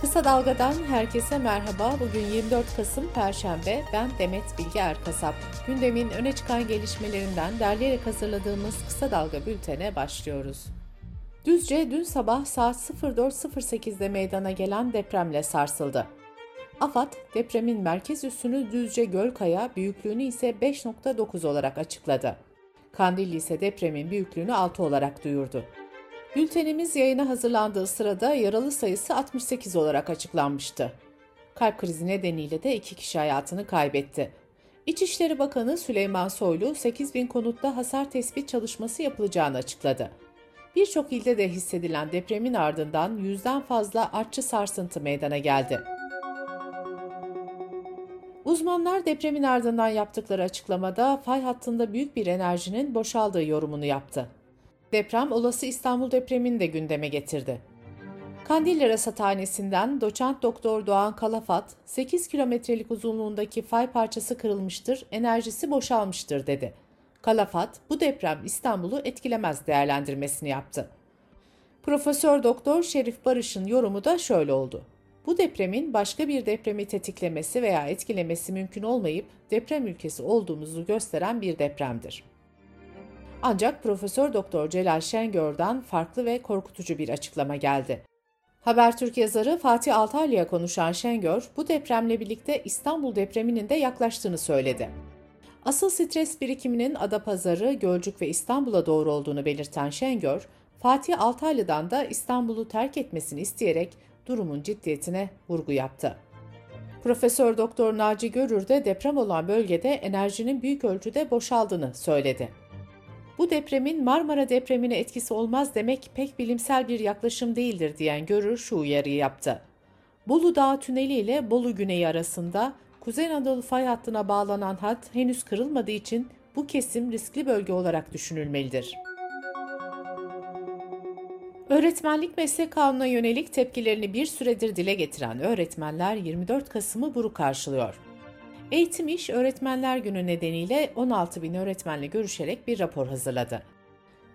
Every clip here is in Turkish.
Kısa Dalga'dan herkese merhaba. Bugün 24 Kasım Perşembe. Ben Demet Bilge Erkasap. Gündemin öne çıkan gelişmelerinden derleyerek hazırladığımız Kısa Dalga bültene başlıyoruz. Düzce dün sabah saat 04.08'de meydana gelen depremle sarsıldı. AFAD, depremin merkez üssünü Düzce Gölkaya, büyüklüğünü ise 5.9 olarak açıkladı. Kandilli ise depremin büyüklüğünü 6 olarak duyurdu. Bültenimiz yayına hazırlandığı sırada yaralı sayısı 68 olarak açıklanmıştı. Kalp krizi nedeniyle de iki kişi hayatını kaybetti. İçişleri Bakanı Süleyman Soylu 8 bin konutta hasar tespit çalışması yapılacağını açıkladı. Birçok ilde de hissedilen depremin ardından yüzden fazla artçı sarsıntı meydana geldi. Uzmanlar depremin ardından yaptıkları açıklamada fay hattında büyük bir enerjinin boşaldığı yorumunu yaptı. Deprem olası İstanbul depremini de gündeme getirdi. Kandilli Rasathanesi'nden doçent doktor Doğan Kalafat, 8 kilometrelik uzunluğundaki fay parçası kırılmıştır, enerjisi boşalmıştır dedi. Kalafat, bu deprem İstanbul'u etkilemez değerlendirmesini yaptı. Profesör Doktor Şerif Barış'ın yorumu da şöyle oldu. Bu depremin başka bir depremi tetiklemesi veya etkilemesi mümkün olmayıp deprem ülkesi olduğumuzu gösteren bir depremdir. Ancak Profesör Doktor Celal Şengör'den farklı ve korkutucu bir açıklama geldi. Habertürk yazarı Fatih Altaylı'ya konuşan Şengör, bu depremle birlikte İstanbul depreminin de yaklaştığını söyledi. Asıl stres birikiminin Adapazarı, Gölcük ve İstanbul'a doğru olduğunu belirten Şengör, Fatih Altaylı'dan da İstanbul'u terk etmesini isteyerek durumun ciddiyetine vurgu yaptı. Profesör Doktor Naci Görür de deprem olan bölgede enerjinin büyük ölçüde boşaldığını söyledi. Bu depremin Marmara depremine etkisi olmaz demek pek bilimsel bir yaklaşım değildir diyen Görür şu uyarıyı yaptı. Bolu Dağı tüneli ile Bolu Güneyi arasında Kuzey Anadolu fay hattına bağlanan hat henüz kırılmadığı için bu kesim riskli bölge olarak düşünülmelidir. Öğretmenlik meslek kanuna yönelik tepkilerini bir süredir dile getiren öğretmenler 24 Kasım'ı buruk karşılıyor. Eğitim İş Öğretmenler Günü nedeniyle 16 bin öğretmenle görüşerek bir rapor hazırladı.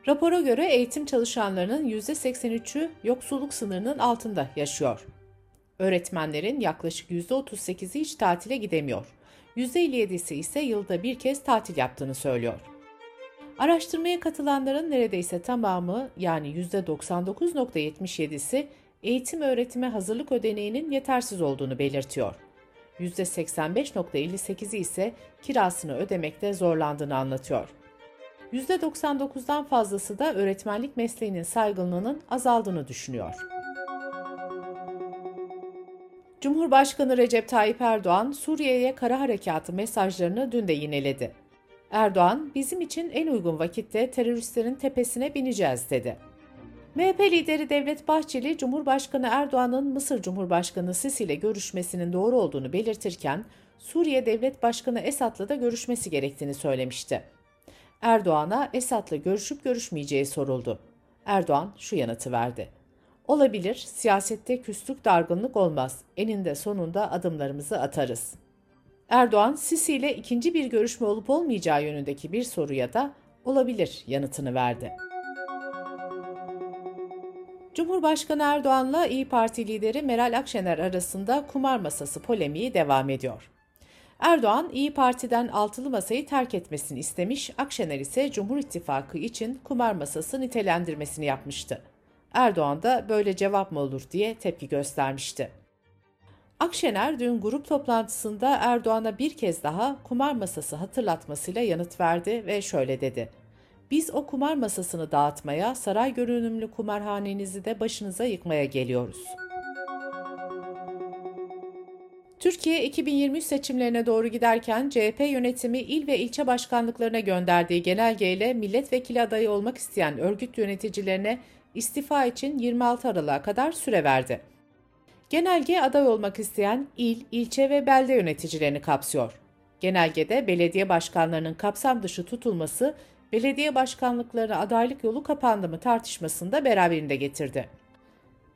Rapora göre eğitim çalışanlarının %83'ü yoksulluk sınırının altında yaşıyor. Öğretmenlerin yaklaşık %38'i hiç tatile gidemiyor. %57'si ise yılda bir kez tatil yaptığını söylüyor. Araştırmaya katılanların neredeyse tamamı yani %99.77'si eğitim öğretime hazırlık ödeneğinin yetersiz olduğunu belirtiyor. %85.58'i ise kirasını ödemekte zorlandığını anlatıyor. %99'dan fazlası da öğretmenlik mesleğinin saygınlığının azaldığını düşünüyor. Cumhurbaşkanı Recep Tayyip Erdoğan, Suriye'ye kara harekatı mesajlarını dün de yineledi. Erdoğan, bizim için en uygun vakitte teröristlerin tepesine bineceğiz dedi. MHP lideri Devlet Bahçeli, Cumhurbaşkanı Erdoğan'ın Mısır Cumhurbaşkanı Sisi ile görüşmesinin doğru olduğunu belirtirken, Suriye Devlet Başkanı Esad'la da görüşmesi gerektiğini söylemişti. Erdoğan'a Esad'la görüşüp görüşmeyeceği soruldu. Erdoğan şu yanıtı verdi. Olabilir, siyasette küslük dargınlık olmaz. Eninde sonunda adımlarımızı atarız. Erdoğan, Sisi ile ikinci bir görüşme olup olmayacağı yönündeki bir soruya da olabilir yanıtını verdi. Cumhurbaşkanı Erdoğan'la İyi Parti lideri Meral Akşener arasında kumar masası polemiği devam ediyor. Erdoğan, İyi Parti'den altılı masayı terk etmesini istemiş, Akşener ise Cumhur İttifakı için kumar masası nitelendirmesini yapmıştı. Erdoğan da böyle cevap mı olur diye tepki göstermişti. Akşener dün grup toplantısında Erdoğan'a bir kez daha kumar masası hatırlatmasıyla yanıt verdi ve şöyle dedi. Biz o kumar masasını dağıtmaya, saray görünümlü kumarhanenizi de başınıza yıkmaya geliyoruz. Türkiye 2023 seçimlerine doğru giderken CHP yönetimi il ve ilçe başkanlıklarına gönderdiği genelgeyle milletvekili adayı olmak isteyen örgüt yöneticilerine istifa için 26 Aralık'a kadar süre verdi. Genelge aday olmak isteyen il, ilçe ve belde yöneticilerini kapsıyor. Genelgede belediye başkanlarının kapsam dışı tutulması belediye başkanlıkları adaylık yolu kapandı mı tartışmasında beraberinde getirdi.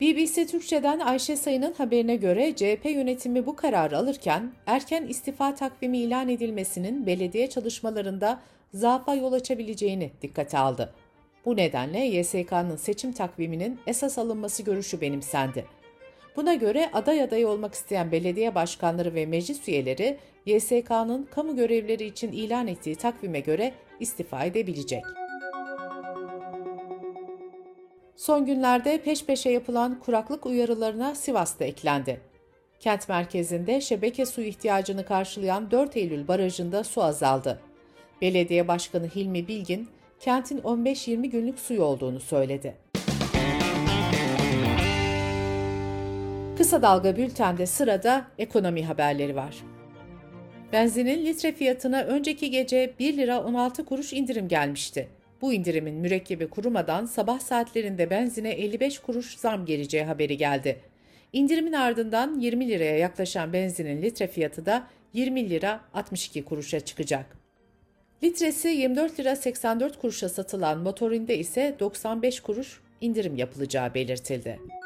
BBC Türkçe'den Ayşe Sayın'ın haberine göre CHP yönetimi bu kararı alırken erken istifa takvimi ilan edilmesinin belediye çalışmalarında zaafa yol açabileceğini dikkate aldı. Bu nedenle YSK'nın seçim takviminin esas alınması görüşü benimsendi. Buna göre aday adayı olmak isteyen belediye başkanları ve meclis üyeleri YSK'nın kamu görevleri için ilan ettiği takvime göre istifa edebilecek. Son günlerde peş peşe yapılan kuraklık uyarılarına Sivas'ta eklendi. Kent merkezinde şebeke su ihtiyacını karşılayan 4 Eylül barajında su azaldı. Belediye Başkanı Hilmi Bilgin, kentin 15-20 günlük suyu olduğunu söyledi. Kısa Dalga Bülten'de sırada ekonomi haberleri var. Benzinin litre fiyatına önceki gece 1 lira 16 kuruş indirim gelmişti. Bu indirimin mürekkebi kurumadan sabah saatlerinde benzine 55 kuruş zam geleceği haberi geldi. İndirimin ardından 20 liraya yaklaşan benzinin litre fiyatı da 20 lira 62 kuruşa çıkacak. Litresi 24 lira 84 kuruşa satılan motorinde ise 95 kuruş indirim yapılacağı belirtildi.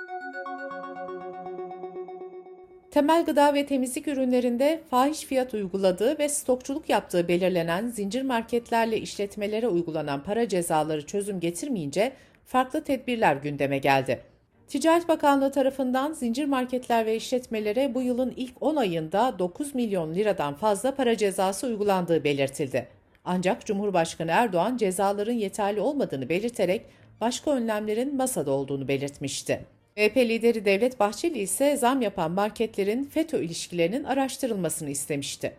Temel gıda ve temizlik ürünlerinde fahiş fiyat uyguladığı ve stokçuluk yaptığı belirlenen zincir marketlerle işletmelere uygulanan para cezaları çözüm getirmeyince farklı tedbirler gündeme geldi. Ticaret Bakanlığı tarafından zincir marketler ve işletmelere bu yılın ilk 10 ayında 9 milyon liradan fazla para cezası uygulandığı belirtildi. Ancak Cumhurbaşkanı Erdoğan cezaların yeterli olmadığını belirterek başka önlemlerin masada olduğunu belirtmişti. MHP lideri Devlet Bahçeli ise zam yapan marketlerin FETÖ ilişkilerinin araştırılmasını istemişti.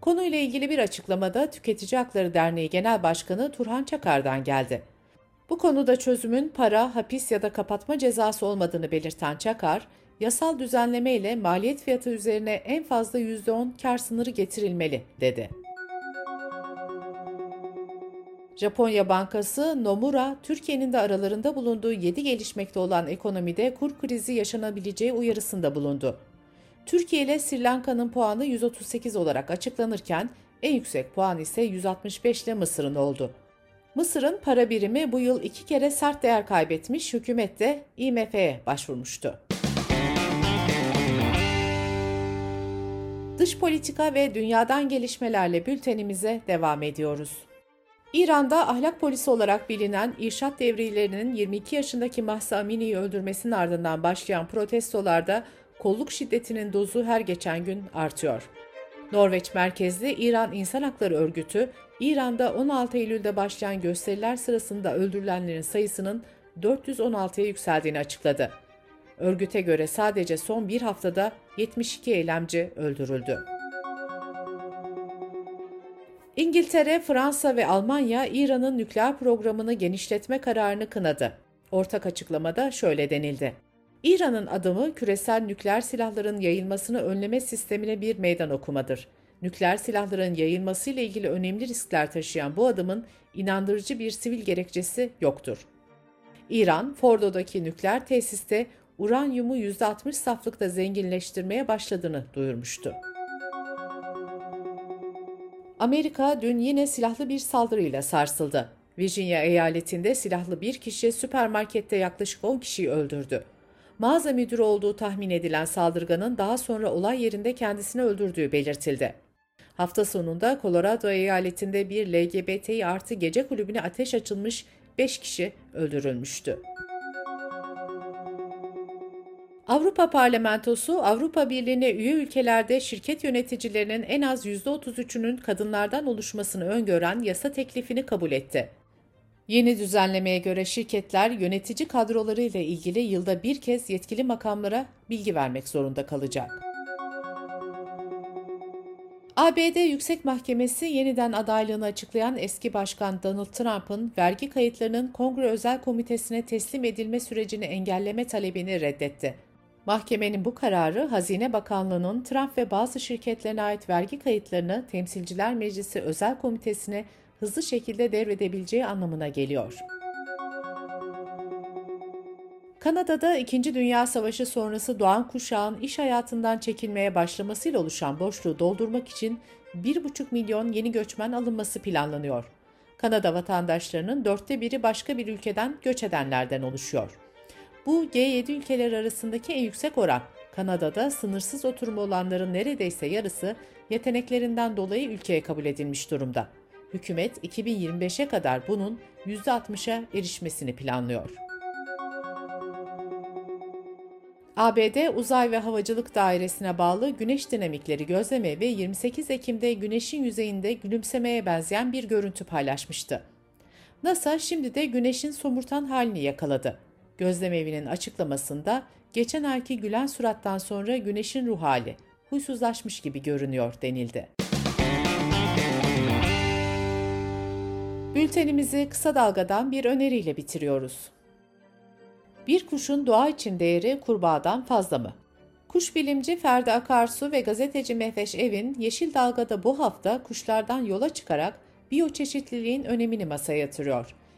Konuyla ilgili bir açıklamada Tüketici Hakları Derneği Genel Başkanı Turhan Çakar'dan geldi. Bu konuda çözümün para, hapis ya da kapatma cezası olmadığını belirten Çakar, yasal düzenleme ile maliyet fiyatı üzerine en fazla %10 kar sınırı getirilmeli, dedi. Japonya Bankası Nomura, Türkiye'nin de aralarında bulunduğu 7 gelişmekte olan ekonomide kur krizi yaşanabileceği uyarısında bulundu. Türkiye ile Sri Lanka'nın puanı 138 olarak açıklanırken en yüksek puan ise 165 ile Mısır'ın oldu. Mısır'ın para birimi bu yıl iki kere sert değer kaybetmiş, hükümet de IMF'ye başvurmuştu. Dış politika ve dünyadan gelişmelerle bültenimize devam ediyoruz. İran'da ahlak polisi olarak bilinen İrşat devrilerinin 22 yaşındaki Mahsa Amini'yi öldürmesinin ardından başlayan protestolarda kolluk şiddetinin dozu her geçen gün artıyor. Norveç merkezli İran İnsan Hakları Örgütü, İran'da 16 Eylül'de başlayan gösteriler sırasında öldürülenlerin sayısının 416'ya yükseldiğini açıkladı. Örgüte göre sadece son bir haftada 72 eylemci öldürüldü. İngiltere, Fransa ve Almanya İran'ın nükleer programını genişletme kararını kınadı. Ortak açıklamada şöyle denildi. İran'ın adımı küresel nükleer silahların yayılmasını önleme sistemine bir meydan okumadır. Nükleer silahların yayılması ile ilgili önemli riskler taşıyan bu adımın inandırıcı bir sivil gerekçesi yoktur. İran, Fordo'daki nükleer tesiste uranyumu %60 saflıkta zenginleştirmeye başladığını duyurmuştu. Amerika dün yine silahlı bir saldırıyla sarsıldı. Virginia eyaletinde silahlı bir kişi süpermarkette yaklaşık 10 kişiyi öldürdü. Mağaza müdürü olduğu tahmin edilen saldırganın daha sonra olay yerinde kendisini öldürdüğü belirtildi. Hafta sonunda Colorado eyaletinde bir LGBTİ artı gece kulübüne ateş açılmış 5 kişi öldürülmüştü. Avrupa Parlamentosu, Avrupa Birliği'ne üye ülkelerde şirket yöneticilerinin en az %33'ünün kadınlardan oluşmasını öngören yasa teklifini kabul etti. Yeni düzenlemeye göre şirketler yönetici kadroları ile ilgili yılda bir kez yetkili makamlara bilgi vermek zorunda kalacak. ABD Yüksek Mahkemesi yeniden adaylığını açıklayan eski başkan Donald Trump'ın vergi kayıtlarının Kongre Özel Komitesi'ne teslim edilme sürecini engelleme talebini reddetti. Mahkemenin bu kararı Hazine Bakanlığı'nın Trump ve bazı şirketlerine ait vergi kayıtlarını Temsilciler Meclisi Özel Komitesi'ne hızlı şekilde devredebileceği anlamına geliyor. Kanada'da İkinci Dünya Savaşı sonrası doğan kuşağın iş hayatından çekilmeye başlamasıyla oluşan boşluğu doldurmak için 1,5 milyon yeni göçmen alınması planlanıyor. Kanada vatandaşlarının dörtte biri başka bir ülkeden göç edenlerden oluşuyor. Bu G7 ülkeler arasındaki en yüksek oran. Kanada'da sınırsız oturumu olanların neredeyse yarısı yeteneklerinden dolayı ülkeye kabul edilmiş durumda. Hükümet 2025'e kadar bunun %60'a erişmesini planlıyor. ABD Uzay ve Havacılık Dairesi'ne bağlı Güneş Dinamikleri Gözleme ve 28 Ekim'de Güneş'in yüzeyinde gülümsemeye benzeyen bir görüntü paylaşmıştı. NASA şimdi de Güneş'in somurtan halini yakaladı. Gözlemevinin açıklamasında geçen ayki gülen surattan sonra Güneş'in ruh hali huysuzlaşmış gibi görünüyor denildi. Bültenimizi kısa dalgadan bir öneriyle bitiriyoruz. Bir kuşun doğa için değeri kurbağadan fazla mı? Kuş bilimci Ferdi Akarsu ve gazeteci Mehveş Evin Yeşil Dalga'da bu hafta kuşlardan yola çıkarak biyoçeşitliliğin önemini masaya yatırıyor.